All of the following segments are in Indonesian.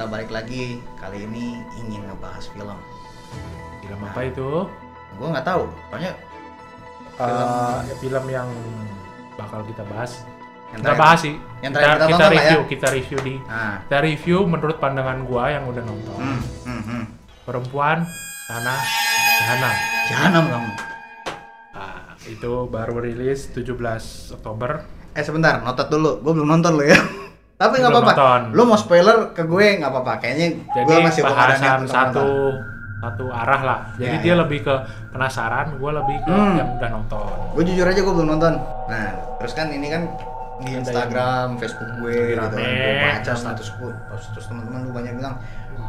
kita balik lagi kali ini ingin ngebahas film. Film apa itu? Gue nggak tahu, pokoknya Eh, film yang bakal kita bahas. yang Kita bahas sih. yang kita, kita kita ya. review, kita review di. Nah, Kita review menurut pandangan gua yang udah nonton. hmm, hmm, hmm. Perempuan Tanah Jahanam. Jahanam kamu. Ah, itu baru rilis 17 Oktober. Eh sebentar, notat dulu. Gue belum nonton lo ya. Tapi nggak apa-apa. Lu mau spoiler ke gue nggak apa-apa. Kayaknya Jadi gue masih bahasan satu satu arah lah. Jadi Ya, dia ya. lebih ke penasaran, gua lebih ke Hmm. yang udah nonton. Gue jujur aja gue belum nonton. Nah, terus kan ini kan di Instagram, Facebook gue gitu kan. Gue baca status gue, terus teman-teman lu banyak bilang,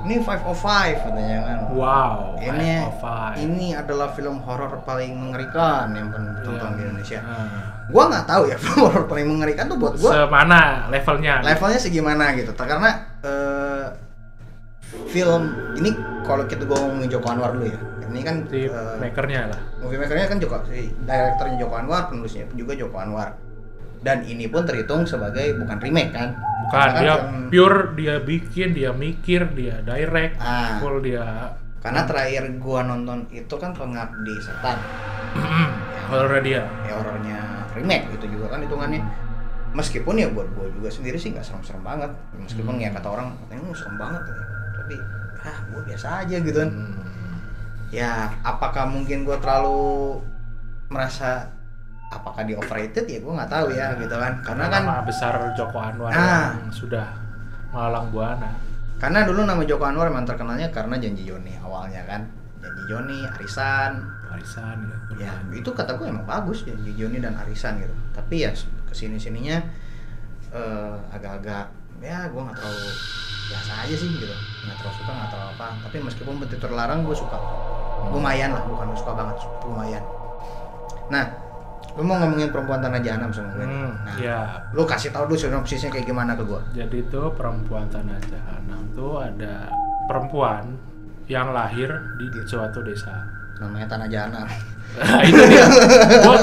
ini 505 katanya kan. Wow, Ini 505. ini adalah film horor paling mengerikan yang pernah ditonton Iya. di Indonesia. Ah. Gua nggak tahu ya film horor paling mengerikan tuh buat gua Semana levelnya? levelnya segimana gitu. Karena eh, film ini kalau kita gua ngomongin Joko Anwar dulu ya. Ini kan si eh, makernya lah. movie makernya kan Joko, si direkturnya Joko Anwar, penulisnya juga Joko Anwar. Dan ini pun terhitung sebagai bukan remake kan? Bukan Karena kan dia film- pure dia bikin, dia mikir, dia direct, Ah. full dia Karena terakhir gua nonton itu kan Pengabdi Setan. horor dia. ya horornya remake itu juga kan hitungannya meskipun ya buat gue juga sendiri sih nggak serem-serem banget meskipun Hmm. ya kata orang katanya "Oh, serem banget ya." tapi ah gue biasa aja gitu kan Hmm. ya apakah mungkin gue terlalu merasa apakah di overrated ya gue nggak tahu ya gitu kan karena kan nama besar Joko Anwar Ah. yang sudah melalang buana. karena dulu nama Joko Anwar memang terkenalnya karena janji Joni awalnya kan janji Joni Arisan Warisan gitu. ya itu kata gue emang bagus ya Joni dan Arisan gitu tapi ya ke sini sininya eh, agak-agak ya gue nggak terlalu biasa aja sih gitu nggak terlalu suka nggak terlalu apa tapi meskipun betul terlarang gue suka lumayan lah bukan suka banget lumayan nah lu mau ngomongin perempuan tanah jahanam sama gue. Hmm, nah ya. lu kasih tau dulu sinopsisnya kayak gimana ke gue Jadi itu perempuan tanah jahanam tuh ada perempuan yang lahir di suatu desa. Namanya tanah jahanam Nah, itu dia. Gua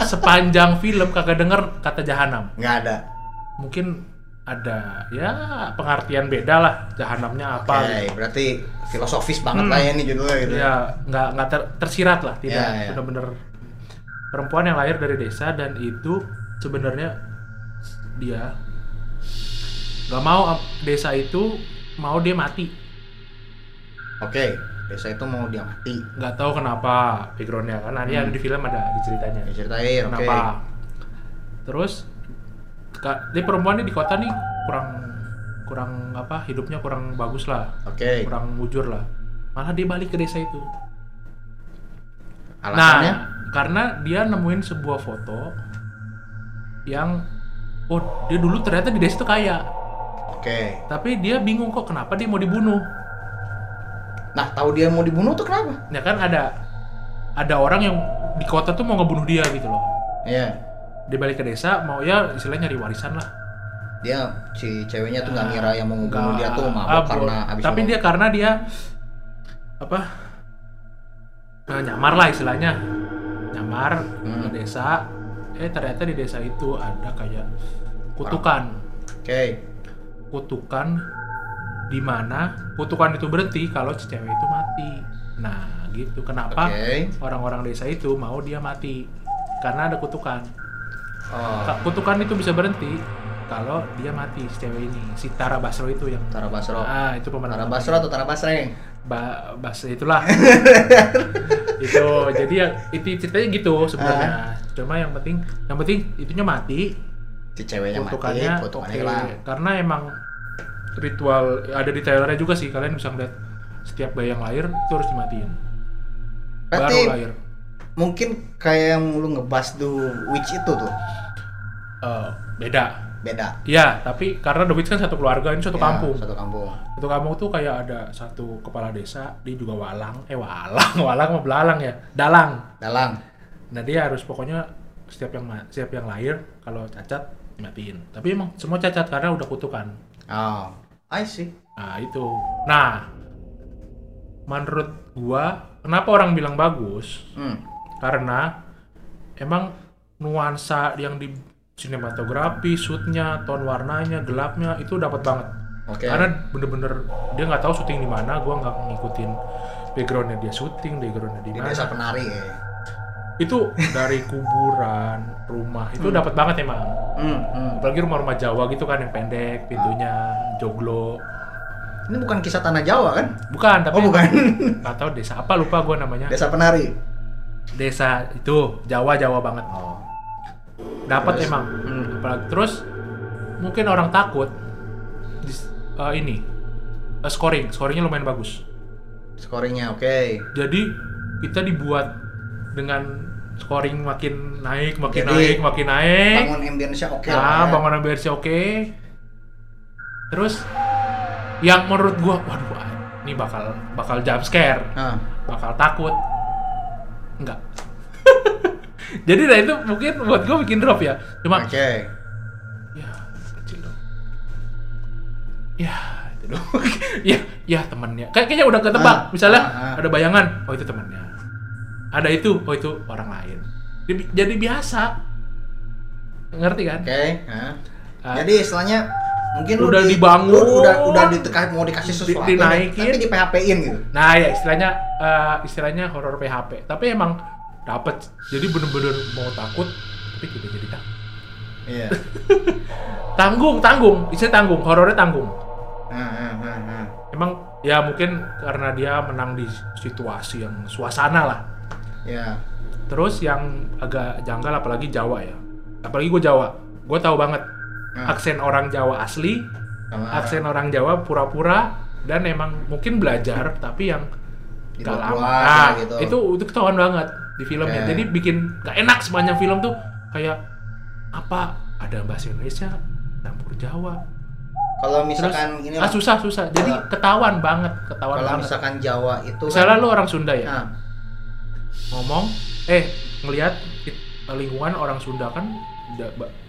sepanjang film kagak denger kata jahanam. nggak ada Mungkin ada ya pengertian beda lah jahanamnya apa oke gitu. berarti filosofis banget Hmm. lah ya ini judulnya gitu ya nggak nggak ter- tersirat lah tidak Ya, ya. benar-benar perempuan yang lahir dari desa dan itu sebenarnya dia nggak mau desa itu mau dia mati oke desa itu mau dia mati. Nggak tahu kenapa backgroundnya kan nanti ada di film ada di ceritanya. Ya ceritain oke. Kenapa? Terus ka- dia perempuan ini di kota nih kurang kurang apa hidupnya kurang bagus lah. Oke. Kurang mujur lah. Malah dia balik ke desa itu. Alasannya? Nah, karena dia nemuin sebuah foto yang oh dia dulu ternyata di desa itu kaya, oke. Tapi dia bingung kok kenapa dia mau dibunuh. Nah tahu dia mau dibunuh tuh kenapa? Ya kan ada ada orang yang di kota tuh mau ngebunuh dia gitu loh. Iya. Dia balik ke desa mau ya istilahnya nyari warisan lah. dia si ceweknya tuh nggak ngira yang mau ngebunuh dia tuh mabok bo- karena abis tapi dia karena dia apa eh, nyamar lah istilahnya. Nyamar Hmm. ke desa. Eh ternyata di desa itu ada kayak kutukan. Oke. Kutukan di mana kutukan itu berhenti kalau si cewek itu mati. Nah, gitu. Kenapa orang-orang desa itu mau dia mati? Karena ada kutukan. oh Ka- Kutukan itu bisa berhenti kalau dia mati si cewek ini, si Tara Basro itu yang Tara Basro Ah, itu pemeran. Tara. Basro atau Tara Basreng Ba Bas itulah. itu jadi ya itu ceritanya gitu sebenarnya. Ah. Cuma yang penting yang penting itunya mati, si ceweknya mati kutukannya kutukannya oke. hilang karena emang ritual ada di trailernya juga sih kalian bisa ngeliat setiap bayi yang lahir itu harus dimatiin. Berarti baru lahir. mungkin kayak yang lu ngebahas The Witch itu tuh? Eh, beda. Beda? Iya, tapi karena The Witch kan satu keluarga ini satu Ya, kampung. satu kampung. Satu kampung tuh kayak ada satu kepala desa dia juga walang. Eh walang walang mau belalang ya? Dalang. Dalang. Nah dia harus pokoknya setiap yang setiap yang lahir kalau cacat dimatiin. Tapi emang semua cacat karena udah kutukan. Oh I see Nah itu. Nah, menurut gua, kenapa orang bilang bagus? hmm. Karena emang nuansa yang di sinematografi, shootnya, tone warnanya, gelapnya itu dapat banget. Oke. karena bener-bener dia nggak tahu syuting di mana gue nggak ngikutin backgroundnya dia syuting backgroundnya di mana desa penari ya. Itu dari kuburan rumah itu dapat banget emang Hmm, hmm. apalagi rumah-rumah Jawa gitu kan yang pendek pintunya joglo Ini bukan kisah tanah Jawa kan? bukan tapi Oh bukan. nggak tahu desa apa lupa gue namanya desa penari. desa itu Jawa Jawa banget Oh. dapat emang Hmm. apalagi terus mungkin orang takut dis- eh, ini eh, scoring scoringnya lumayan bagus Scoringnya oke. jadi kita dibuat dengan scoring makin naik makin Jadi, naik makin naik. Bangun ambience-nya oke nah lah. ya. bangunan BRC oke. Terus yang menurut gua waduh ini bakal bakal jump scare. Nah, bakal takut. Enggak. Jadi nah itu mungkin buat gua bikin drop ya. Cuma oke. ya kecil dong. Ya itu dong. Ya ya temannya kayak kayaknya udah ketebak Ah, misalnya. ah, ah. ada bayangan oh itu temannya ada itu oh itu orang lain jadi, jadi biasa ngerti kan Oke. nah. Ah. Jadi istilahnya mungkin lu Udah di- dibangun, lu udah udah ditekan mau dikasih di- sesuatu dinaikin. tapi di PHP-in gitu. nah ya istilahnya eh, istilahnya horor PHP tapi emang dapet jadi bener-bener mau takut tapi tidak jadi takut Iya. tanggung tanggung istilah tanggung horornya tanggung emang ya mungkin karena dia menang di situasi yang suasana lah Ya. Terus yang agak janggal apalagi Jawa ya. Apalagi gue Jawa. Gue tahu banget Nah. aksen orang Jawa asli, Sama aksen orang Jawa pura-pura dan emang mungkin belajar tapi yang gak lama. ya, Nah, gitu. itu itu ketahuan banget di filmnya. Oke. Jadi bikin gak enak sepanjang film tuh kayak apa ada bahasa Indonesia campur Jawa. Kalau Terus misalkan ini ah susah susah. Jadi Kalau- ketahuan banget, ketahuan kalau banget. misalkan Jawa itu Misalnya kan, lu orang Sunda ya. nah, ngomong eh ngelihat lingkungan orang Sunda kan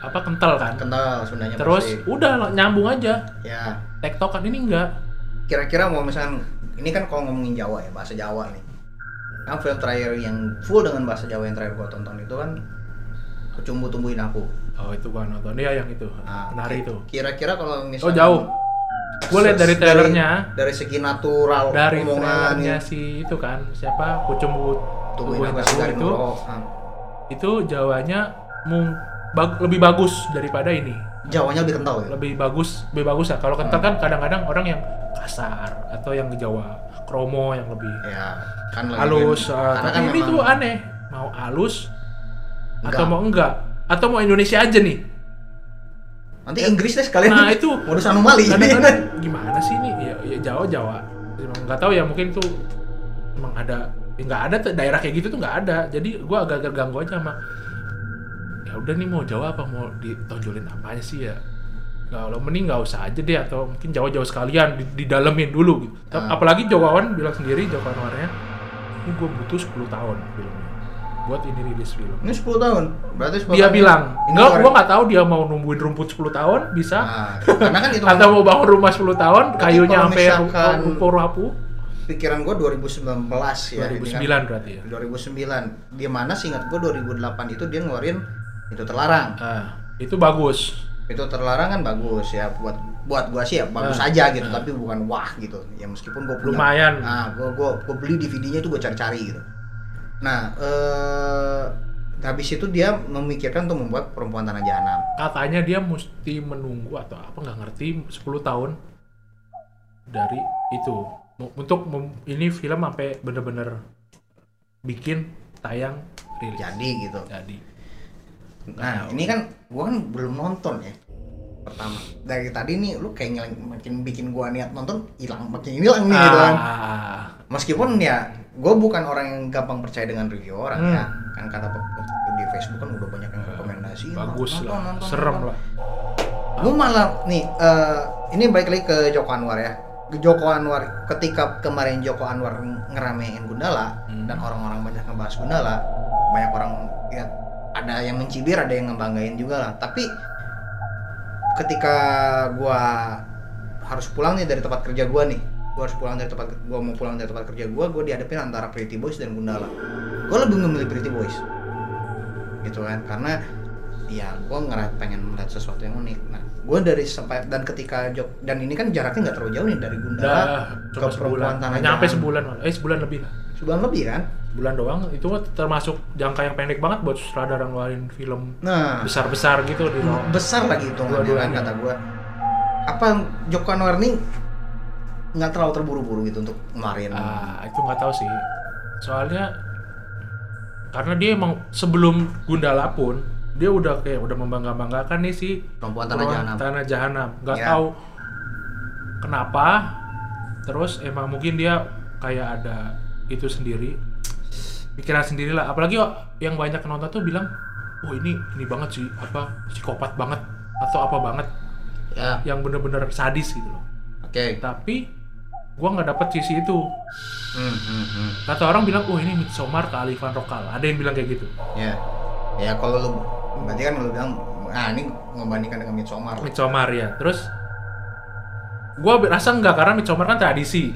apa kental kan? Kental Sundanya terus pasti. udah nyambung aja. Ya. Tektokan ini enggak. Kira-kira mau misalkan ini kan kalau ngomongin Jawa ya bahasa Jawa nih. Kan film terakhir yang full dengan bahasa Jawa yang terakhir gua tonton itu kan kecumbu tumbuhin aku. Oh itu gua nonton. Ya yang itu. Nah, penari ki- itu. kira-kira kalau oh misalkan jauh. Gue lihat dari trailernya. dari, segi natural dari omongan trailernya si itu kan siapa? Kucumbu Garin itu. Nah, itu Jawanya mung bag- lebih bagus daripada ini. Jawanya lebih kental ya? Lebih bagus lebih bagus ya kalau kental kan kadang-kadang orang yang kasar atau yang Jawa kromo yang lebih ya kan lagi halus kan- uh, karena tapi kan ini memang tuh aneh. Mau halus atau Enggak. mau enggak? Atau mau Indonesia aja nih? Nanti Inggris deh sekalian. Nah itu modus anomali. Kadang-kadang gimana sih ini? Ya, ya Jawa Jawa. Emang nggak tahu ya mungkin tuh emang ada ya nggak ada tuh, daerah kayak gitu tuh nggak ada. Jadi gua agak terganggu aja sama ya udah nih mau Jawa apa? Mau ditonjolin apanya sih ya? Kalau mending nggak usah aja deh atau mungkin Jawa-Jawa sekalian di, didalemin dulu gitu. Ah. Apalagi Jokawan bilang sendiri Joko Anwarnya ini gue butuh 10 tahun filmnya buat ini rilis film. ini 10 tahun? Berarti 10 Dia tahun bilang, enggak, gua nggak tahu dia mau numbuhin rumput 10 tahun bisa? Nah, karena kan itu atau mau bangun rumah 10 tahun kayunya sampai misalkan- rumpur rapuh pikiran gue 2019 ya ini 2009 kan. berarti ya? 2009 di mana seingat gue 2008 itu dia ngeluarin itu terlarang. Ah, itu bagus. Itu terlarang kan bagus ya buat buat gua sih ya bagus Ah, aja gitu ah. tapi bukan wah gitu. Ya meskipun gua punya Lumayan. nah gua gua gua beli DVD-nya itu gua cari-cari gitu. Nah eh habis itu dia memikirkan untuk membuat perempuan tanah jahanam. Katanya dia mesti menunggu atau apa nggak ngerti 10 tahun dari itu untuk ini film sampai bener-bener bikin tayang rilis. Jadi gitu. Jadi. Nah ini kan gua kan belum nonton ya. Pertama dari tadi nih lu kayak ngilang makin bikin gua niat nonton hilang makin hilang nih gitu kan. Ah, meskipun ya gue bukan orang yang gampang percaya dengan review orang Hmm. ya kan kata di Facebook kan udah banyak yang rekomendasi. bagus nonton, lah. nonton, serem nonton. lah. Gue malah nih eh, ini balik lagi ke Joko Anwar ya Joko Anwar ketika kemarin Joko Anwar ngeramein Gundala Hmm. dan orang-orang banyak ngebahas Gundala banyak orang ya ada yang mencibir ada yang ngebanggain juga lah. Tapi ketika gua harus pulang nih dari tempat kerja gua nih gua harus pulang dari tempat gua mau pulang dari tempat kerja gua gua dihadapin antara Pretty Boys dan Gundala. Gua lebih memilih Pretty Boys. Gitu kan karena ya gua ngeliat pengen melihat sesuatu yang unik. Nah gue dari sampai dan ketika Jok dan ini kan jaraknya nggak terlalu jauh nih dari Gundala ke perempuan tanah nyampe sebulan, eh sebulan lebih. Lah. sebulan lebih kan? Sebulan doang. Itu termasuk jangka yang pendek banget buat sutradara ngeluarin film nah. besar-besar gitu di besar lagi hitungannya kan kata gue apa Joko Anwar nih nggak terlalu terburu-buru gitu untuk ngeluarin? Ah, itu nggak tahu sih. Soalnya karena dia emang sebelum Gundala pun dia udah kayak udah membangga-banggakan nih si perempuan tanah jahanam Tanah Jahanam. Nggak Ya. tahu kenapa. Terus emang mungkin dia kayak ada itu sendiri pikiran sendiri lah. Apalagi yang banyak nonton tuh bilang, oh ini ini banget sih apa psikopat banget atau apa banget ya yang bener-bener sadis gitu loh. oke Tapi gua nggak dapet sisi itu. Hmm, hmm, hmm. Kata orang bilang, oh ini Midsommar kealifan lokal. Ada yang bilang kayak gitu. ya ya kalau lu berarti kan lu bilang nah ini membandingkan dengan Midsommar. Midsommar ya. Terus gua rasa enggak karena Midsommar kan tradisi.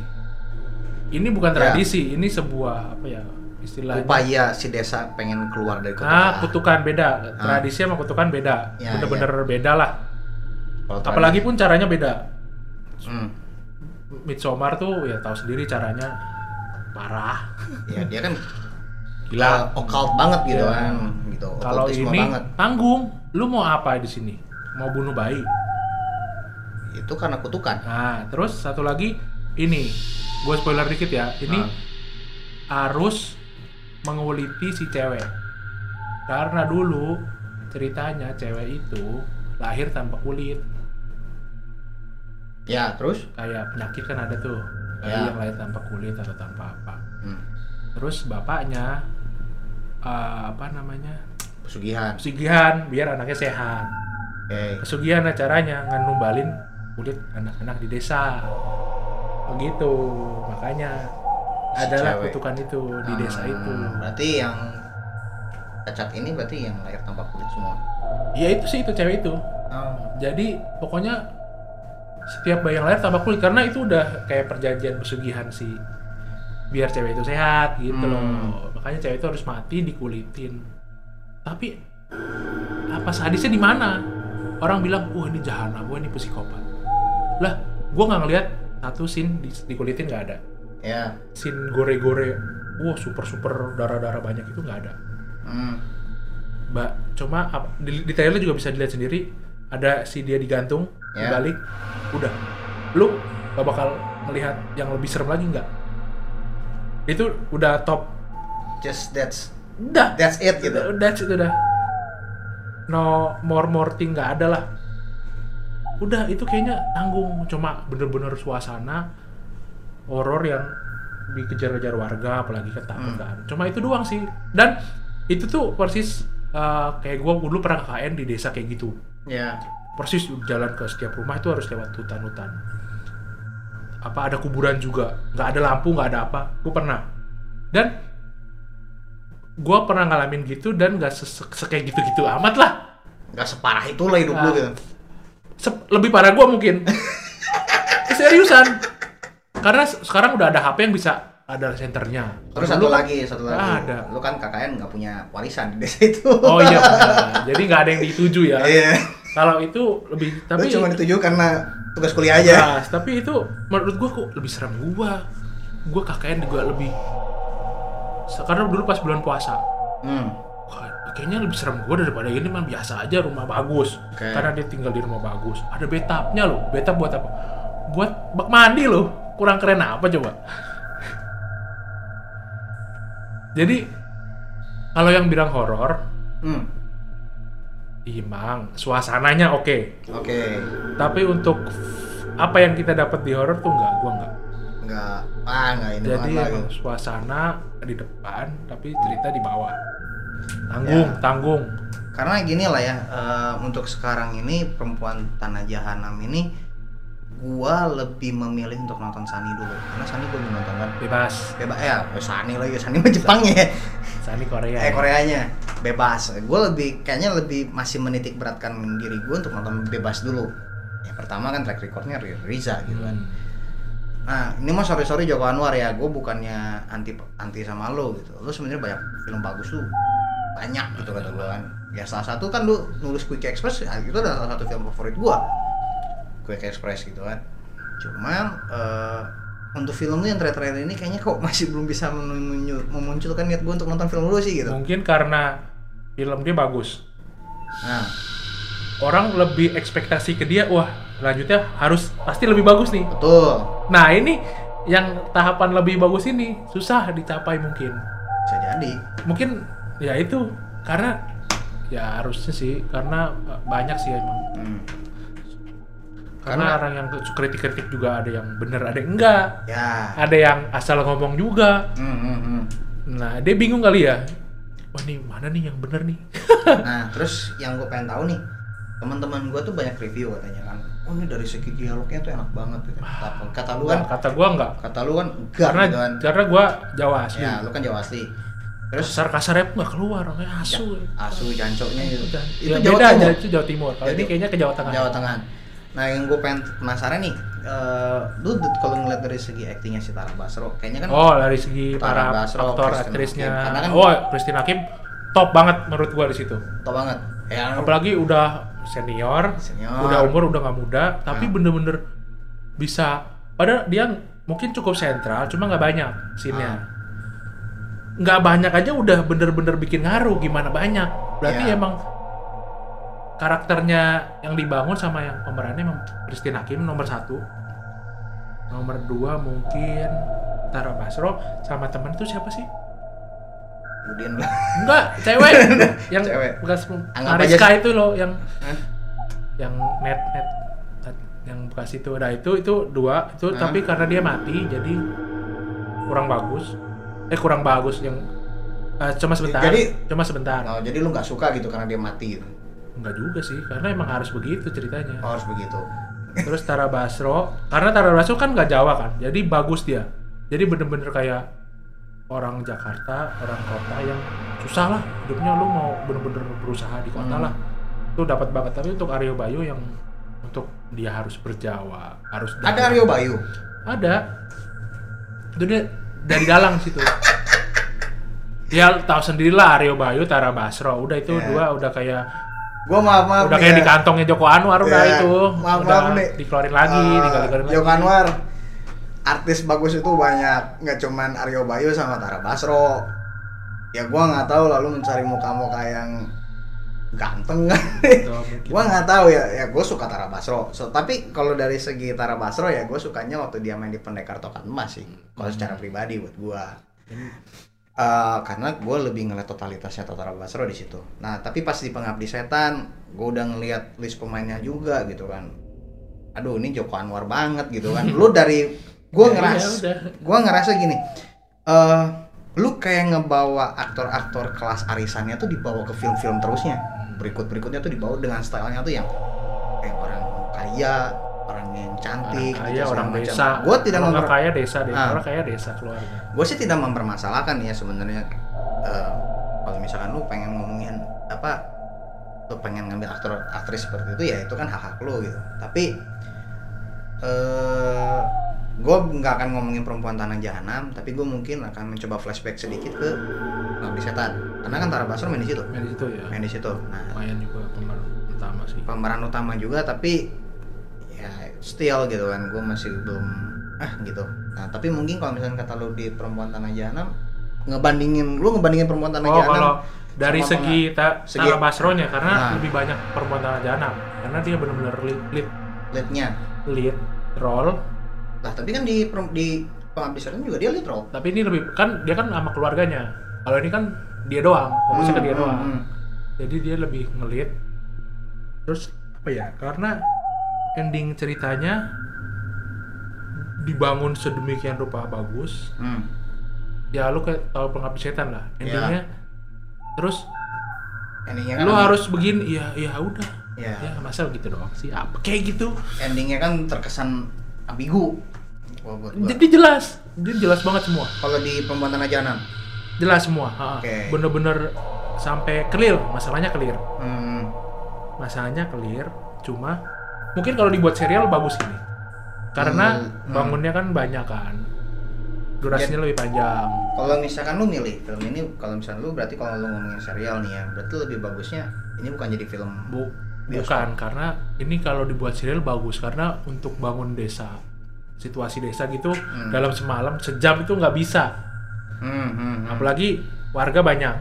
Ini bukan Ya. tradisi, ini sebuah apa ya istilahnya. upaya si desa pengen keluar dari kota Nah, kutukan beda. Ah. Tradisi sama kutukan beda. Ya, Bener-bener beda lah. Apalagi pun caranya beda. hmm. Midsommar tuh ya tahu sendiri caranya parah. ya dia kan Gila. uh, occult banget gitu Iya. kan gitu Kalau ini banget tanggung, lu mau apa di sini? Mau bunuh bayi? itu karena kutukan Nah, terus satu lagi ini, gue spoiler dikit ya. Ini harus menguliti si cewek. Karena dulu ceritanya cewek itu lahir tanpa kulit. ya terus Kayak penyakit kan ada tuh. Bayi Ya. yang lahir tanpa kulit atau tanpa apa. hmm. Terus bapaknya eh, apa namanya? pesugihan Pesugihan biar anaknya sehat. oke Pesugihan nah caranya nganumbalin kulit anak-anak di desa. Begitu. Makanya Si adalah cewek. kutukan itu di desa Hmm, itu. berarti yang cacat ini berarti yang lahir tanpa kulit semua Ya itu sih itu cewek itu. oh. Jadi pokoknya setiap bayi yang lahir tanpa kulit karena itu udah kayak perjanjian pesugihan sih. Biar cewek itu sehat gitu Hmm. loh. Makanya cewek itu harus mati dikulitin. Tapi apa sadisnya di mana? Orang bilang, "Wah, ini jahanam, wah ini psikopat." Lah, gua nggak ngeliat satu scene di, dikulitin nggak ada. ya Scene gore-gore, wah super-super darah-darah banyak itu nggak ada. hmm. Mbak, cuma di, di trailer juga bisa dilihat sendiri ada si dia digantung Ya. dibalik udah lu gak bakal melihat yang lebih serem lagi nggak itu udah top. Just that's udah that's it gitu. That's it udah. No more more thing nggak ada lah. Udah itu kayaknya tanggung. Cuma bener-bener suasana horor yang dikejar-kejar warga apalagi kan takut Hmm. kan. Cuma itu doang sih. Dan itu tuh persis uh, kayak gua dulu pernah KKN di desa kayak gitu. Ya. Persis jalan ke setiap rumah itu harus lewat hutan-hutan apa ada kuburan juga? Nggak ada lampu nggak ada apa. Gue pernah. Dan gue pernah ngalamin gitu dan nggak se- se- kayak gitu-gitu amat lah. Nggak separah itu lah hidup lu Ah. gitu. Se- lebih parah gue mungkin. Seriusan karena se- sekarang udah ada HP yang bisa ada senternya. Terus satu kan lagi satu lagi. Ada. Lu kan KKN nggak punya warisan di desa itu. Oh iya benar. jadi nggak ada yang dituju ya. Iya kalau itu lebih tapi cuma dituju karena tugas kuliah aja Nah, tapi itu menurut gua kok lebih serem gua. Gua KKN juga lebih karena dulu pas bulan puasa. hmm. Wah, kayaknya lebih serem gua daripada ini mah biasa aja rumah bagus. Oke. Karena dia tinggal di rumah bagus. Ada bathtubnya loh. Bathtub buat apa? Buat bak mandi loh. Kurang keren apa coba? Jadi kalau yang bilang horor, Hmm. Imang suasananya oke. oke Tapi untuk apa yang kita dapat di horor tuh enggak, gua enggak. nggak ah nggak ini Jadi emang lagi suasana di depan, tapi cerita di bawah. Tanggung, Ya. tanggung. karena gini lah ya eh, untuk sekarang ini perempuan tanah jahanam ini gua lebih memilih untuk nonton Sani dulu karena Sani gua nonton kan Bebas. bebas ya eh, Sani lagi Sani mah Jepangnya ya Sani Korea. eh Koreanya bebas. Gue lebih kayaknya lebih masih menitik beratkan diri gue untuk nonton bebas dulu. Ya pertama kan track recordnya Riza gitu kan. Hmm. nah ini mah sorry sorry Joko Anwar ya. Gue bukannya anti anti sama lo gitu. Lo sebenarnya banyak film bagus tuh banyak gitu kata gue kan. Ya salah satu kan lu nulis Quick Express ya, itu adalah salah satu film favorit gue Quick Express gitu kan. Cuman eh, untuk film lu yang trailer ini kayaknya kok masih belum bisa memuncu- memunculkan niat gue untuk nonton film lu sih gitu. Mungkin karena film dia bagus. nah Orang lebih ekspektasi ke dia, wah selanjutnya harus pasti lebih bagus nih. betul Nah ini yang tahapan lebih bagus ini susah dicapai mungkin. bisa jadi Mungkin ya itu karena ya harusnya sih karena banyak sih emang. Hmm. Karena Karena- orang yang kritik-kritik juga ada yang bener ada yang enggak. ya Ada yang asal ngomong juga. Hmm, hmm, hmm. Nah dia bingung kali ya. Wah nih mana nih yang bener nih? nah terus yang gue pengen tahu nih teman-teman gue tuh banyak review katanya kan oh ini dari segi dialognya tuh enak banget gitu. kata, kata lu kan kata gua enggak. kata lu kan enggak Karena gitu kan karena gua Jawa asli. ya lu kan Jawa asli terus Kasar kasarnya pun nggak keluar, kayak asu. asu jancoknya gitu Ya, itu beda Jawa Timur itu Jawa Timur. Kalau Jadi- ini kayaknya ke Jawa Tengah. Jawa Tengah nah yang gue pengen penasaran nih lu d- kalau ngeliat dari segi aktingnya si Tara Basro kayaknya kan Oh, dari segi Tara para Basro, aktor Christine aktrisnya. Hakim. Karena kan- oh, Christine Hakim top banget menurut gua di situ. tau banget ya Apalagi udah senior, Senior. udah umur udah nggak muda, tapi Ah. bener-bener bisa. Padahal dia mungkin cukup sentral, cuma nggak banyak scene-nya. Ah. Nggak banyak aja udah bener-bener bikin ngaruh. Gimana banyak? Berarti Ya. emang karakternya yang dibangun sama yang pemerannya emang Christine Hakim nomor satu. Nomor dua mungkin Tara Basro sama temen itu siapa sih? kemudian Enggak, cewek yang Cewek. bekas Mariska itu loh yang Hah? yang net net yang bekas itu nah itu itu dua itu Hah? tapi karena dia mati jadi kurang bagus eh kurang bagus yang eh, cuma sebentar Jadi- cuma sebentar oh, jadi lu nggak suka gitu karena dia mati gitu enggak juga sih karena emang harus begitu ceritanya. Oh, harus begitu. Terus Tara Basro karena Tara Basro kan nggak Jawa kan jadi bagus dia. Jadi bener-bener kayak orang Jakarta orang kota yang susah lah hidupnya lu mau bener-bener berusaha di kota Hmm. lah. Itu dapat banget. Tapi untuk Aryo Bayu yang untuk dia harus berjawa harus ada Aryo Bayu? Ada. Itu dia dari dalang situ. Ya tahu sendirilah Aryo Bayu Tara Basro. Udah itu Ya. dua udah kayak gua maaf maaf udah nih kayak ya. di kantongnya Joko Anwar udah Ya, itu. Maaf udah maaf nih. dikeluarin lagi Eh, dikeluarin lagi. Joko Anwar artis bagus itu banyak. Nggak cuman Aryo Bayu sama Tara Basro. Ya gua nggak tahu lalu mencari muka-muka yang ganteng. Kan gua nggak tahu ya. Ya gue suka Tara Basro. So, tapi kalau dari segi Tara Basro ya gue sukanya waktu dia main di Pendekar Tokat Emas sih. Kalau secara pribadi buat gua Eh, karena gue lebih ngeliat totalitasnya Tara Basro di situ. Nah, tapi pas di Pengabdi Setan, gue udah ngeliat list pemainnya juga gitu kan. Aduh, ini Joko Anwar banget gitu kan. Lu dari gue Ya, ngeras, ya udah. gue ngerasa gini. eh lu kayak ngebawa aktor-aktor kelas arisannya tuh dibawa ke film-film terusnya. Berikut-berikutnya tuh dibawa dengan stylenya tuh yang kayak orang kaya, yang cantik, orang kaya orang desa. Gue tidak orang memper- kaya desa deh Ah. orang kaya desa keluarga. Gue sih tidak mempermasalahkan ya sebenarnya Eh, kalau misalkan lu pengen ngomongin apa lu pengen ngambil aktor aktris seperti itu ya itu kan hak hak lu gitu. Tapi eh gue nggak akan ngomongin perempuan tanah jahanam tapi gue mungkin akan mencoba flashback sedikit ke Pengabdi Setan. Karena kan Tara Basro main di situ. Main di situ ya. Main di situ. Nah lumayan juga pemeran utama sih. pemeran utama juga tapi still gitu kan gue masih belum ah gitu. Nah tapi mungkin kalau misalnya kata lu di perempuan tanah jahanam ngebandingin lu ngebandingin perempuan tanah oh jahanam kalau dari segi ta Segi- Tara Basronya karena Nah. lebih banyak perempuan tanah jahanam karena dia benar-benar lead lead. Leadnya? Lead role. Lah tapi kan di di pengabdi setan juga dia lead role. Tapi ini lebih kan dia kan sama keluarganya. Kalau ini kan dia doang fokusnya ke dia Hmm, doang. hmm, hmm. jadi dia lebih ngelit terus apa ya karena ending ceritanya dibangun sedemikian rupa bagus. Hmm. ya lu kayak tahu pengabdi setan lah. Endingnya terus endingnya kan lu harus begini ya ya udah. Ya ya masa gitu doang sih? Apa kayak gitu? Endingnya kan terkesan ambigu. Buat jadi jelas jadi jelas banget semua. Kalau di perempuan tanah jahanam jelas semua. Oke. bener-bener sampai clear masalahnya clear. Hmm. masalahnya clear cuma mungkin kalau dibuat serial bagus ini. Karena Hmm, hmm. bangunnya kan banyak kan. Durasinya lebih panjang. Kalau misalkan lu milih film ini kalau misalkan lu berarti kalau lu ngomongin serial nih ya berarti lebih bagusnya ini bukan jadi film bu bukan karena ini kalau dibuat serial bagus karena untuk bangun desa situasi desa gitu dalam semalam sejam itu nggak bisa. Hmm, hmm, hmm. apalagi warga banyak.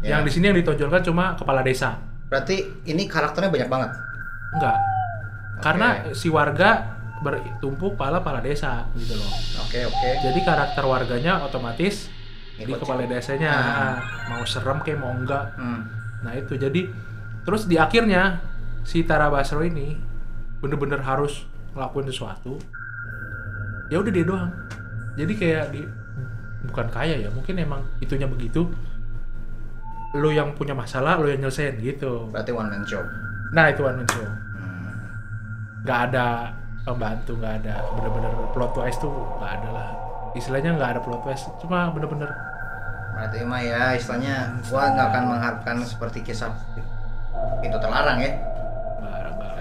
Ya. yang di sini yang ditonjolkan cuma kepala desa. Berarti ini karakternya banyak banget. enggak karena si warga bertumpuk pala pala desa gitu loh Oke, oke. jadi karakter warganya otomatis di Ngikut kepala desanya Ah. mau serem kayak mau enggak Hmm. nah itu jadi terus di akhirnya si Tara Basro ini bener-bener harus ngelakuin sesuatu ya udah dia doang jadi kayak di bukan kaya ya mungkin emang itunya begitu lo yang punya masalah lo yang nyelesain gitu Berarti one man show. nah itu one man show Hmm. Nggak ada pembantu nggak ada bener-bener plot twist tuh nggak ada lah istilahnya nggak ada plot twist cuma bener-bener Berarti mah ya istilahnya gua nggak akan mengharapkan seperti kisah pintu terlarang ya.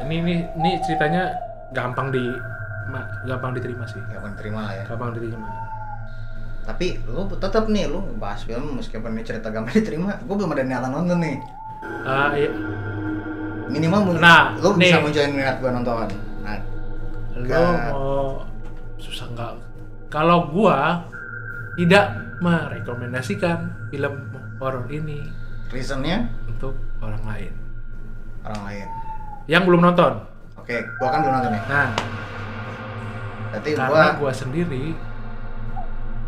ini ini ini ceritanya gampang di ma- gampang diterima sih Ya akan terima lah ya. gampang diterima Tapi lu tetap nih lu bahas film meskipun ini cerita gampang diterima, gua belum ada niatan nonton nih. Ah, iya. Minimal mun- Nah, bisa nih. munculin minat gua nonton. Nah, lo mau susah nggak kalau gua tidak merekomendasikan film horor ini reasonnya untuk orang lain orang lain. yang belum nonton Oke, gua kan belum nonton nih. nah Berarti karena gua gua sendiri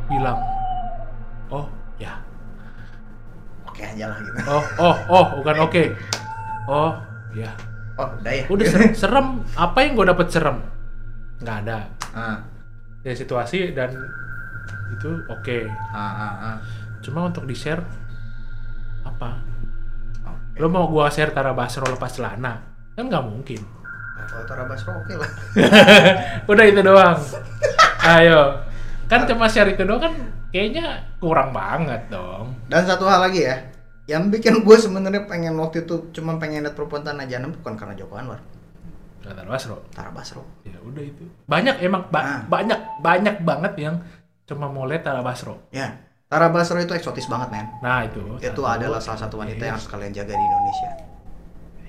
bilang oh ya oke aja lah gitu. oh oh oh bukan oke oh ya. Oh, udah ya. udah serem, serem. Apa yang gue dapet serem? Nggak ada. Ah, ya situasi dan itu oke. Ah, ah, ah. cuma untuk di share apa? Oke. lo mau gua share Tara Basro lepas celana? Kan nggak mungkin. Nah, kalau Tara Basro oke lah. udah itu doang. Ayo. Kan cuma share itu doang kan kayaknya kurang banget dong. Dan satu hal lagi ya, yang bikin gue sebenarnya pengen waktu itu cuma pengen lihat perempuan tanah jahanam bukan karena Joko Anwar, Tara Basro. Tara Basro. ya udah itu. Banyak emang ba- Ah. banyak banyak banget yang cuma mau lihat Tara Basro. Ya, Tara Basro itu eksotis banget men. nah itu. Itu adalah salah satu wanita yang harus kalian jaga di Indonesia.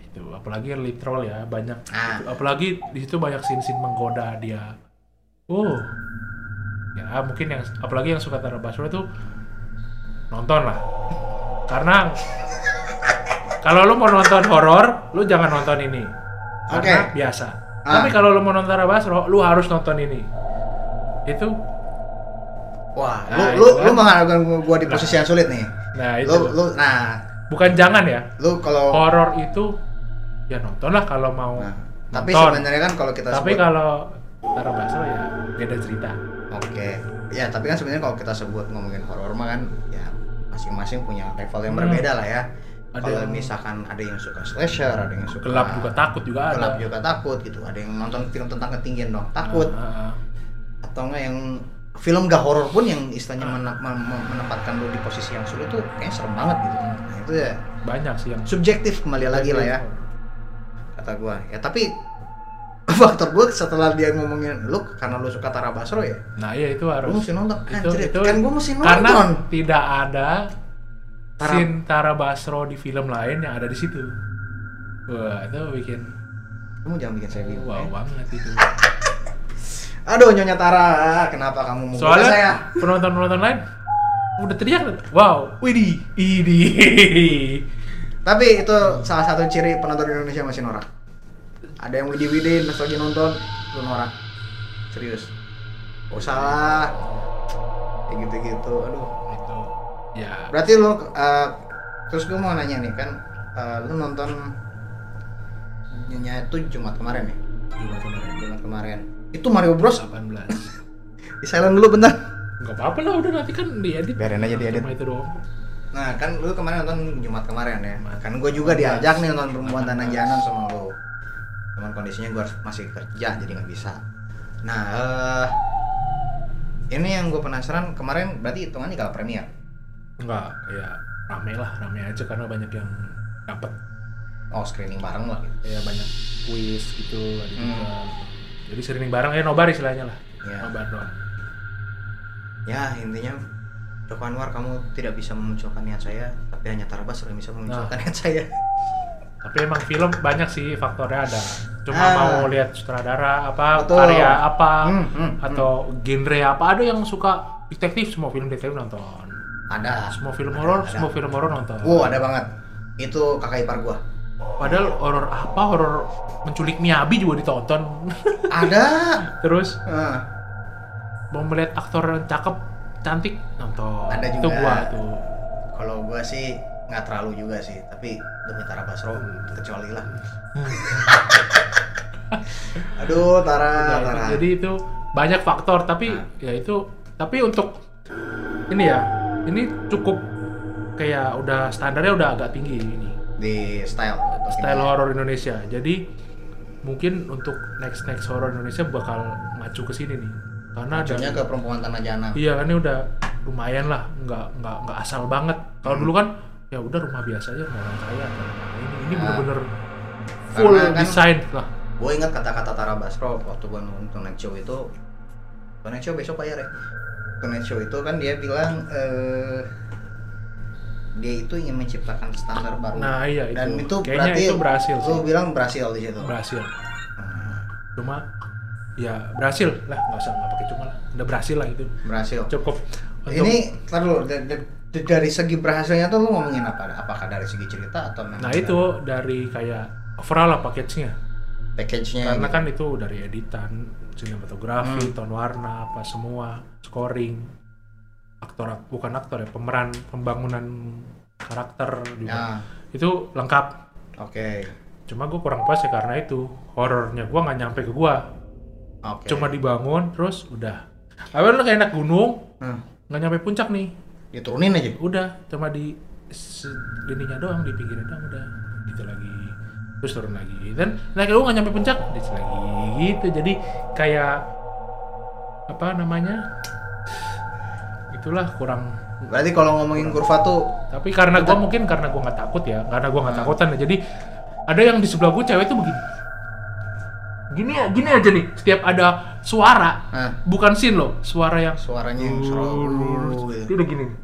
itu apalagi literal ya banyak. Ah. apalagi di situ banyak sin-sin menggoda dia. Oh. Ya mungkin yang apalagi yang suka Tara Basro itu nonton lah karena kalau lu mau nonton horor lu jangan nonton ini. Karena Oke. biasa. Ah. tapi kalau lu mau nonton Basro lu harus nonton ini. Itu. Wah, Nah, lu lu kan. lu mengharapkan gue di posisi yang sulit nih. nah itu Lu lu nah, bukan jangan ya. Lu kalau horor itu ya nonton lah kalau mau nah, tapi sebenarnya kan kalau kita tapi sebut kalau Tara Basro ya beda cerita. Oke, ya tapi kan sebenarnya kalau kita sebut ngomongin horor mah kan ya masing-masing punya level yang Hmm. berbeda lah ya. Ada Kalau misalkan ada yang suka slasher, ada yang suka gelap juga takut juga ada gelap juga takut gitu. Ada yang nonton film tentang ketinggian dong takut, Ah, ah, ah. atau enggak yang film gak horor pun yang istilahnya Ah. mem- menempatkan lu di posisi yang sulit tuh kayaknya serem banget gitu. Nah itu ya banyak sih yang subjektif kembali lagi lah ya kata gua. Ya tapi faktor gua setelah dia ngomongin lu karena lu suka Tara Basro ya, nah iya itu lu harus mesti nonton. itu Anjir, itu kan gua mesti nonton. karena tidak ada Tara- scene Tara Basro di film lain yang ada di situ wah itu bikin Kamu jangan bikin saya bingung. wow ya. banget itu Aduh Nyonya Tara, kenapa kamu menggoda soalnya saya? penonton penonton lain udah teriak wow widih idih Tapi itu salah satu ciri penonton Indonesia masih norak. Ada yang widi-widi pas lagi nonton, lu norak. Serius. Gak usah lah. Kayak gitu-gitu. Aduh. itu ya Berarti lu eh, terus gue mau nanya nih kan, eh, lu nonton Nyonya itu Jumat kemarin ya? Jumat kemarin Jumat kemarin. Itu Mario Bros. 18 Di silent dulu bentar. nggak apa-apa lah udah nanti kan diedit Biarin aja diedit. Itu doang Nah kan lu kemarin nonton Jumat kemarin ya Jumat. Kan gue juga diajak nih nonton Perempuan Tanah 18. Jahanam sama lu Cuman kondisinya gue masih kerja jadi nggak bisa Nah eh ini yang gue penasaran kemarin berarti hitungannya kalau premier Enggak, ya rame lah, rame aja karena banyak yang dapat Oh screening bareng lah gitu ya banyak quiz gitu ada juga. Hmm. Jadi screening bareng ya nobar istilahnya lah. Ya. Nobar doang. Ya intinya Joko Anwar kamu tidak bisa memunculkan niat saya Tapi hanya Tara Basro yang bisa memunculkan niat saya Tapi emang film banyak sih faktornya ada. Cuma Ah. mau lihat sutradara apa, Betul. karya apa, Hmm, hmm, atau genre apa. Ada yang suka detektif, semua film detektif nonton. Ada. Semua film horor, semua film horor nonton. Wow, ada banget. Itu kakak ipar gua. Padahal horor apa, horor menculik Miyabi juga ditonton. Ada. Terus Eh, mau melihat aktor yang cakep, cantik nonton. Ada Itu juga. gua tuh. kalau gua sih nggak terlalu juga sih, tapi demi Tara Basro kecuali lah. Aduh, Tara, itu- Tara. jadi itu banyak faktor tapi Nah. ya itu tapi untuk ini ya ini cukup kayak udah standarnya udah agak tinggi ini di style style horror Indonesia jadi mungkin untuk next next horror Indonesia bakal maju ke sini nih karena ada ke perempuan tanah jana. iya kan ini udah lumayan lah nggak nggak nggak asal banget kalau Hmm. dulu kan ya udah rumah biasa aja nggak orang kaya atau rumah ini ini Nah. bener-bener full kan- desain lah. Gue ingat kata-kata Tara Basro waktu gue nonton Night Show itu. Night Show besok bayar ya Night Show itu kan dia bilang eh, dia itu ingin menciptakan standar baru. Nah, iya, itu. dan itu. Kayaknya berarti itu berhasil lu sih. bilang berhasil di situ. Berhasil. Hmm, cuma ya berhasil lah nggak usah nggak pakai cuma lah. Udah berhasil lah itu. Berhasil. Cukup. Untuk ini dulu da- dari segi berhasilnya tuh lu ngomongin apa? Apakah dari segi cerita atau memang nah itu dari kayak overall lah package-nya. Package-nya karena gitu? kan itu dari editan sinematografi Hmm. tone warna apa semua scoring. Aktor bukan aktor ya pemeran pembangunan karakter juga. Ya itu lengkap. Oke. Cuma gue kurang puas ya karena itu. Horornya gue nggak nyampe ke gue oke. Cuma dibangun terus udah. Awalnya kayak naik gunung Hmm, nggak nyampe puncak nih diturunin aja. Udah cuma di ininya doang di pinggirnya doang udah. Gitu lagi. Terus turun lagi. Dan naik lu nggak nyampe puncak lagi. Gitu. Jadi kayak apa namanya? Itulah kurang. Berarti kalau ngomongin kurva tuh tapi karena gua mungkin karena gua nggak takut ya karena gua nggak Hmm. takutan ya. Jadi ada yang di sebelah gua cewek tuh begini gini ya gini aja nih setiap ada suara nah, bukan scene loh suara yang suaranya yang gitu. dia udah gini nih.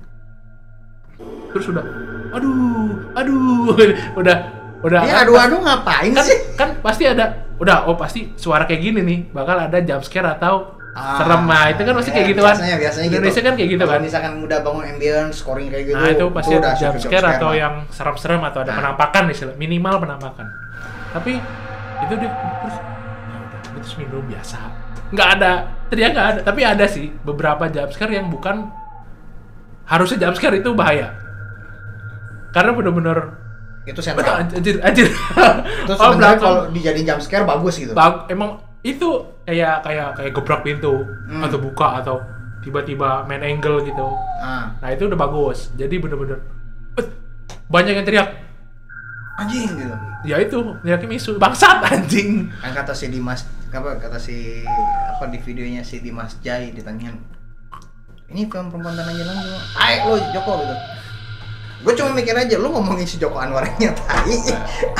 terus udah aduh aduh udah udah Ini adu-adu ngapain kan, sih? kan pasti ada udah oh pasti suara kayak gini nih bakal ada jump scare atau Ah, serem nah itu kan pasti ya, kayak gitu kan biasanya, biasanya Indonesia gitu. kan kayak gitu Kalau kan misalkan udah bangun ambience, scoring kayak gitu. nah itu pasti ada jump scare atau yang serem-serem atau ada Nah. penampakan istilah minimal penampakan tapi itu dia terus ya itu terus minum biasa. Nggak ada. Ternyata nggak ada. Tapi ada sih beberapa jump scare yang bukan harusnya jump scare itu bahaya. Karena bener-bener itu sentral. anjir anjir. Itu Oh, kalau dijadiin jump scare bagus gitu. Bag- emang itu kayak kayak kayak gebrak pintu Hmm. atau buka atau tiba-tiba main angle gitu. Ah, nah itu udah bagus. Jadi bener-bener "Eh, banyak yang teriak anjing gitu. ya itu teriaknya misu bangsat anjing Kan kata si Dimas apa kata si apa di videonya si Dimas Jai ditanyain ini film perempuan tanah jalan semua. Ayo lo Joko gitu. Gue cuma mikir aja, lu ngomongin si Joko Anwarnya tai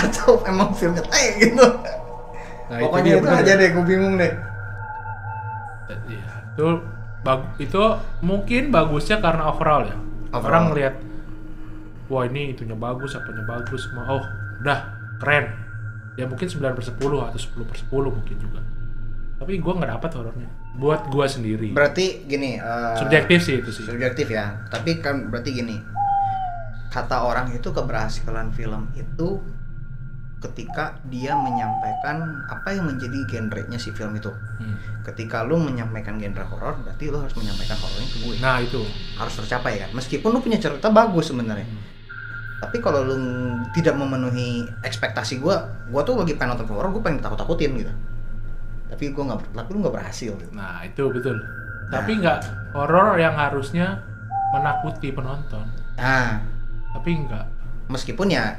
atau emang filmnya tai gitu. nah itu Pokoknya dia itu, bener aja deh, gue bingung deh. Iya, itu bag- itu mungkin bagusnya karena overall ya. Overall. Orang ngelihat wah ini itunya bagus, apanya bagus, semua oh udah keren. Ya mungkin 9 per 10 atau 10 per 10 mungkin juga. Tapi gua nggak dapat horornya. Buat gua sendiri. Berarti gini, eh, Subjektif sih itu sih. subjektif ya. Tapi kan berarti gini, kata orang itu keberhasilan film itu ketika dia menyampaikan apa yang menjadi genrenya si film itu. Hmm. Ketika lu menyampaikan genre horor, berarti lu harus menyampaikan horornya ke gue. Nah itu. Harus tercapai kan. Meskipun lu punya cerita bagus sebenarnya. Tapi kalau lu tidak memenuhi ekspektasi gua, gua tuh lagi pengen nonton horor, gua pengen takut-takutin gitu. Tapi gua nggak, tapi lu nggak berhasil. Gitu. Nah itu betul. Tapi nggak horor yang harusnya menakuti penonton. Nah, Tapi nggak. meskipun ya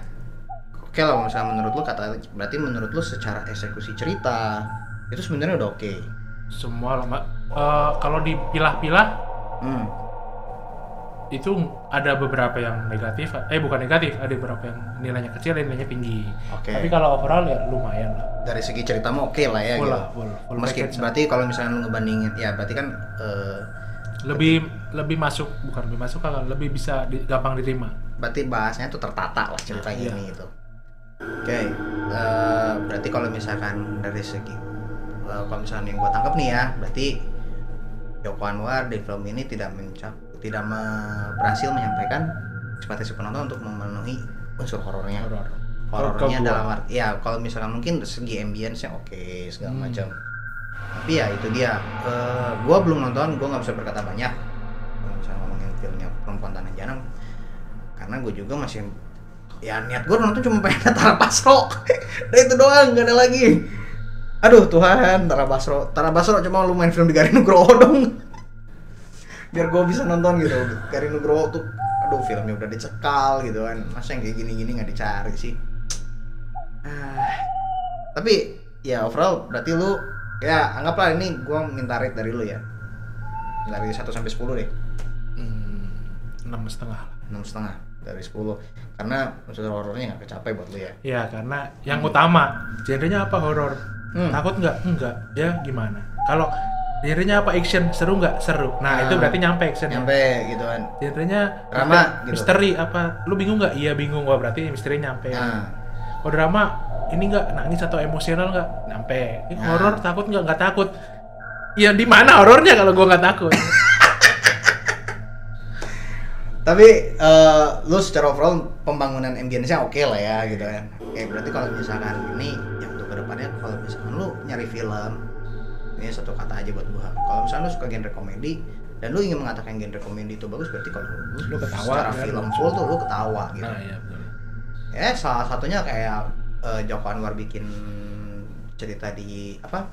oke lah kalau misalnya menurut lu kata berarti menurut lu secara eksekusi cerita itu sebenarnya udah oke Semua lama. eh, kalau dipilah-pilah hmm. Itu ada beberapa yang negatif eh bukan negatif ada beberapa yang nilainya kecil dan nilainya tinggi. Oke. tapi kalau overall ya lumayan lah. Dari segi cerita mah oke lah ya full gitu. lah full, full Meski, berarti kalau misalnya lu ngebandingin ya berarti kan eh, lebih lebih masuk bukan lebih masuk kalau lebih bisa di- gampang diterima. Berarti bahasnya tuh tertata lah cerita Nah, iya. ini gitu. Oke, eh, berarti kalau misalkan dari segi eh, kalau misalkan yang gue tangkap nih ya, berarti Joko Anwar di film ini tidak mencap, tidak me- berhasil menyampaikan ekspektasi penonton untuk memenuhi unsur horornya. horor Horornya dalam arti ya kalau misalkan mungkin segi ambience-nya oke segala Hmm. macam. Tapi ya itu dia. Eh, gua belum nonton, gua nggak bisa berkata banyak. Kalau misalnya ngomongin filmnya Perempuan Tanah Janang, karena gue juga masih ya niat gue nonton cuma pengen Tara Basro nah itu doang gak ada lagi aduh Tuhan Tara Basro Tara Basro cuma lu main film di Garin Nugroho dong biar gue bisa nonton gitu Garin Nugroho tuh aduh filmnya udah dicekal gitu kan masa yang kayak gini-gini nggak dicari sih ah. tapi ya overall berarti lu ya anggaplah ini gue minta rate dari lu ya dari 1 sampai 10 deh Hmm, enam setengah lah. enam setengah dari 10 karena unsur horornya nggak kecapai buat lu ya Ya karena yang utama genrenya apa horor? Hmm. Takut nggak? Enggak. Ya gimana? Kalau genrenya apa action? Seru nggak? Seru. Nah, Ah. itu berarti nyampe action. nyampe gitu kan Genrenya Drama, gitu. Misteri apa? Lu bingung nggak? Iya bingung. Wah berarti misteri nyampe. nah Kalau drama ini nggak nangis atau emosional nggak? Nyampe. Ini Nah. horor takut nggak? Nggak takut. Ya di mana horornya kalau gua nggak takut? tapi eh, lu secara overall pembangunan ambience-nya oke lah ya gitu kan oke berarti kalau misalkan ini yang untuk ke depannya kalau misalkan lu nyari film ini satu kata aja buat gua kalau misalkan lu suka genre komedi dan lu ingin mengatakan genre komedi itu bagus berarti kalau lu, Lu ketawa, secara kan? film full tuh lu ketawa gitu nah ya betul. ya salah satunya kayak eh, Joko Anwar bikin cerita di apa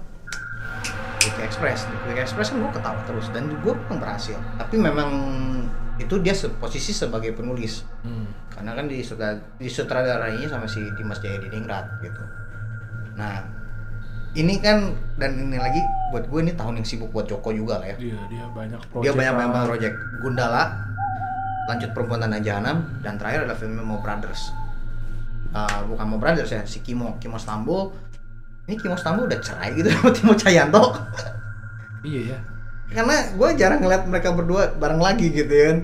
Quick Express di Quick Express kan gue ketawa terus dan gue memang berhasil tapi memang itu dia se- posisi sebagai penulis Hmm. karena kan di disutradarainya sama si Dimas Jaya Diningrat gitu nah ini kan dan ini lagi buat gue ini tahun yang sibuk buat Joko juga lah ya Dia dia banyak project. dia banyak lah. project Gundala lanjut perempuan tanah jahanam dan terakhir adalah filmnya Mo Brothers Uh, bukan Mo Brothers ya si Kimo Kimo Stambul ini Kimo Stambul udah cerai gitu sama Timo Cayanto Iya ya. karena gue jarang ngeliat mereka berdua bareng lagi gitu kan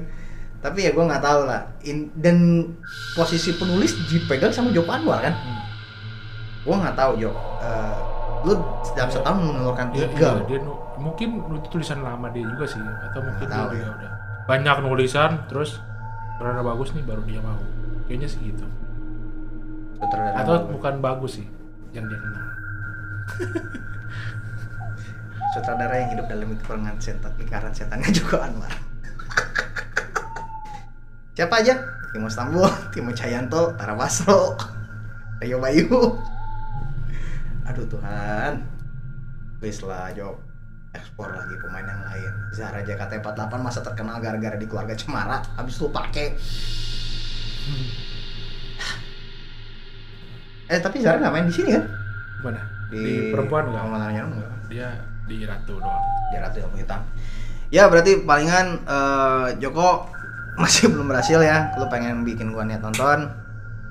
tapi ya gue nggak tahu lah In- dan posisi penulis dipegang sama Joko Anwar kan Hmm. gue nggak tahu Jo Uh, lu dalam setahun mengeluarkan Dia, tiga. iya, dia nu- mungkin itu tulisan lama dia juga sih atau mungkin dia ya. juga udah. Banyak nulisan terus karena bagus nih baru dia mau. Kayaknya sih gitu. Sutradara atau baru. bukan bagus sih yang dia kenal. Sutradara yang hidup dalam lingkaran setan lingkaran setannya Joko Anwar. Siapa aja? Timo Stambul Timo Cayanto Tara Basro Rio Bayu aduh Tuhan. Please lah Jok ekspor lagi pemain yang lain. Zara JKT48 masa terkenal gara-gara di keluarga Cemara. Habis lu pakai eh tapi Zara nggak main di sini kan? Mana? Di, perempuan nggak? Perempuan Tanah Janang nggak? Dia di ratu doang. Ya Ratu Ilmu Hitam. Ya berarti palingan eh, Joko masih belum berhasil ya. Lu pengen bikin gua niat nonton.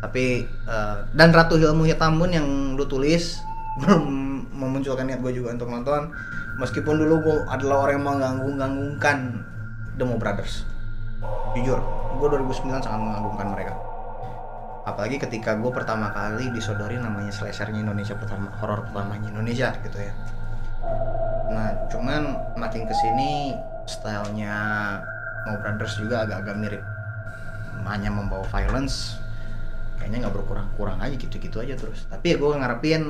Tapi eh, dan Ratu Ilmu Hitam pun yang lu tulis belum memunculkan niat gue juga untuk nonton meskipun dulu gue adalah orang yang mengganggu-ganggukan Demo Brothers jujur gue 2009 sangat mengagumkan mereka apalagi ketika gue pertama kali disodori namanya slashernya Indonesia pertama horor pertamanya Indonesia gitu ya Nah, cuman makin ke sini stylenya Mo Brothers juga agak-agak mirip. Hanya membawa violence, kayaknya nggak berkurang-kurang aja gitu-gitu aja terus. Tapi ya gue ngarepin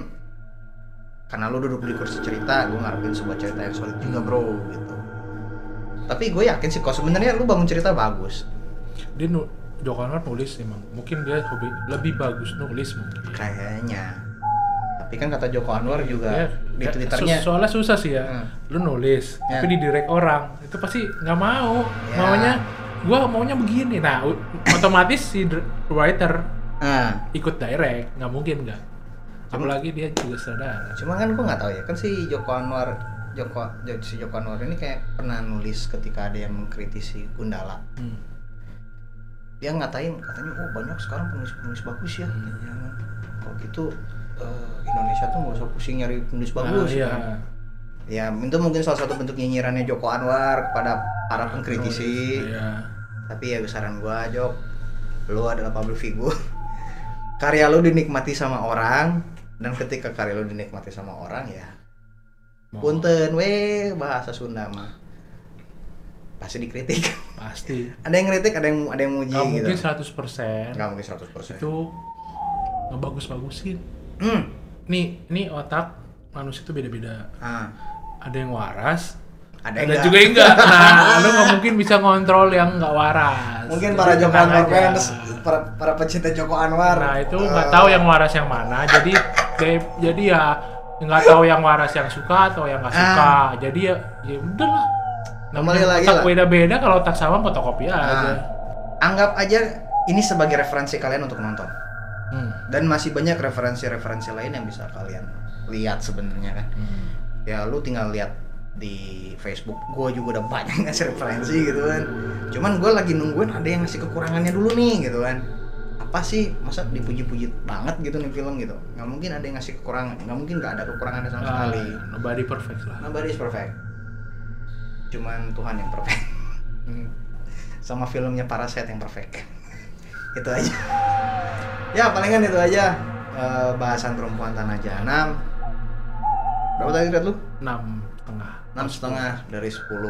karena lu duduk di kursi cerita, gue ngarepin sebuah cerita yang solid juga bro gitu. Tapi gue yakin sih kok sebenarnya lu bangun cerita bagus. dia nu Joko Anwar nulis emang mungkin dia hobi lebih bagus nulis mungkin Kayaknya. Tapi kan kata Joko Anwar juga Ya, di ya, twitternya so- soalnya susah sih ya Hmm. lu nulis Ya. tapi didirect orang itu pasti nggak mau Ya. maunya gua maunya begini nah otomatis si writer Nah, ikut direct nggak mungkin nggak apalagi dia juga saudara Cuma kan gue nggak tahu ya, kan si Joko Anwar Joko Jo- si Joko Anwar ini kayak pernah nulis ketika ada yang mengkritisi Gundala. hmm. Dia ngatain katanya oh banyak sekarang penulis-penulis bagus ya. Ya kan. Kalau gitu eh, Indonesia tuh nggak usah pusing nyari penulis bagus. Nah, iya. kan. Ya itu mungkin salah satu bentuk nyinyirannya Joko Anwar kepada para pengkritisi. Iya. Tapi ya saran gua Jok, lu adalah public figure. karya lu dinikmati sama orang dan ketika karya lu dinikmati sama orang ya. Mau- punten weh bahasa Sunda mah. Pasti dikritik. Pasti. Ada yang kritik ada yang ada yang muji nggak gitu. mungkin 100% nggak mungkin 100% itu ngebagus-bagusin. Hmm. nih ini otak manusia itu beda-beda. Ah, ada yang waras ada, ada, yang nggak. juga yang enggak nah lu nggak mungkin bisa ngontrol yang nggak waras. Mungkin para Joko Anwar fans para, para pecinta Joko Anwar. Nah itu nggak tahu yang waras yang mana. Jadi jadi ya nggak tahu yang waras yang suka atau yang nggak suka. Jadi ya ya udahlah Namanya lagi lah. beda-beda kalau otak sama fotokopi aja. Ah. anggap aja ini sebagai referensi kalian untuk nonton. Hmm. dan masih banyak referensi-referensi lain yang bisa kalian lihat sebenarnya kan. Hmm. ya lu tinggal lihat di Facebook. Gue juga udah banyak ngasih referensi gitu kan. Cuman gue lagi nungguin ada yang ngasih kekurangannya dulu nih gitu kan apa sih? Masa dipuji-puji banget gitu nih film gitu. Nggak mungkin ada yang ngasih kekurangan. Nggak mungkin nggak ada kekurangannya sama Ah, sekali. nobody perfect lah. Nobody is perfect. Cuman Tuhan yang perfect. Sama filmnya Parasite yang perfect. Itu aja. Ya palingan itu aja eh, bahasan perempuan tanah jahanam. Berapa tadi rate lu? Enam setengah. Enam setengah dari 10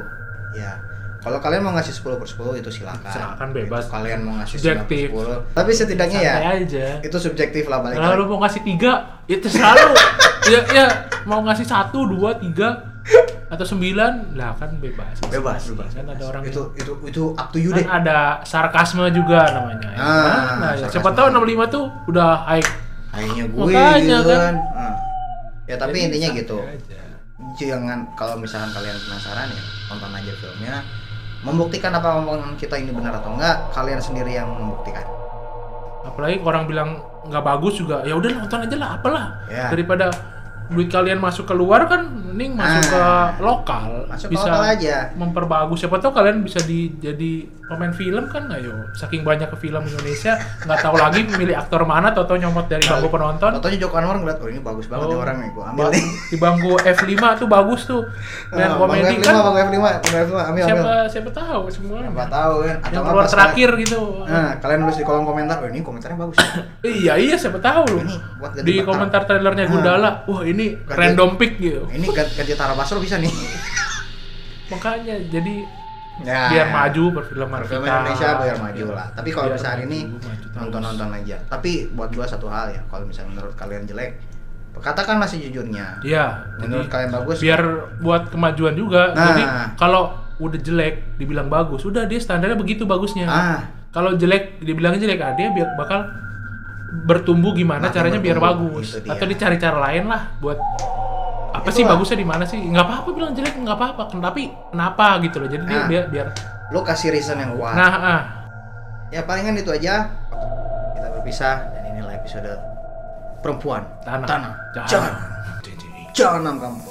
ya kalau kalian mau ngasih 10 per 10 itu silakan. Silakan, bebas. Itu kalian mau ngasih Subjektif. 9 per 10 tapi setidaknya ya Santai aja. itu subjektif lah balik kalau lu mau ngasih tiga ya terserah lu. Ya ya mau ngasih satu dua tiga atau sembilan lah kan bebas. Bebas bebas kan ada orang itu itu itu up to you kan deh. ada sarkasme juga namanya. Ya. Ah, Nah, ya, siapa tahu 65 tuh udah high kayaknya gue Makanya, gitu kan. kan. Nah. ya tapi Jadi intinya gitu. aja. jangan kalau misalkan kalian penasaran ya tonton aja filmnya membuktikan apa omongan kita ini benar atau enggak kalian sendiri yang membuktikan apalagi orang bilang nggak bagus juga ya udah nonton aja lah apalah Ya. daripada duit kalian masuk keluar kan mending masuk Ah. ke lokal masuk bisa lokal aja memperbagus siapa tahu kalian bisa di, jadi pemain film kan ayo saking banyak ke film Indonesia nggak tahu lagi milih aktor mana atau nyomot dari bangku penonton Contohnya Joko Anwar ngeliat, oh ini bagus banget nih Oh. orang nih, gua ambil nih. di bangku F5 tuh bagus tuh dan Ah, komedi Bang F5, kan Bang F5, Bang F5, ambil, siapa ambil. siapa tahu semua Siapa tahu kan, atau yang keluar terakhir gitu kalian- Nah, kalian nulis di kolom komentar, oh ini komentarnya bagus. iya iya siapa tahu loh Ini buat ganti di komentar trailernya Ah. Gundala wah ini Ganti- random pick gitu ini ganti, ganti Tara Basro bisa nih. makanya jadi Ya. biar maju perfilman Film kita Indonesia biar maju lah. Tapi kalau misalnya ini nonton-nonton aja. Tapi buat gua satu hal ya, kalau misalnya menurut kalian jelek, katakan masih jujurnya. Iya, Menurut jadi kalian bagus, biar buat kemajuan juga. Nah. Jadi kalau udah jelek dibilang bagus, udah dia standarnya begitu bagusnya. ah, Kalau jelek dibilang jelek, ah, dia biar bakal bertumbuh gimana Makin caranya biar bertumbuh, bagus. itu dia. Atau dicari cara lain lah buat apa Itulah. sih bagusnya di mana sih? Nggak apa-apa bilang jelek, nggak apa-apa. Tapi kenapa gitu loh. Jadi dia Ah. biar biar lu kasih reason yang kuat. nah ah. Ya palingan itu aja. Kita berpisah dan inilah episode perempuan Tanah. Tanah. Jangan. Jangan. Jangan kamu.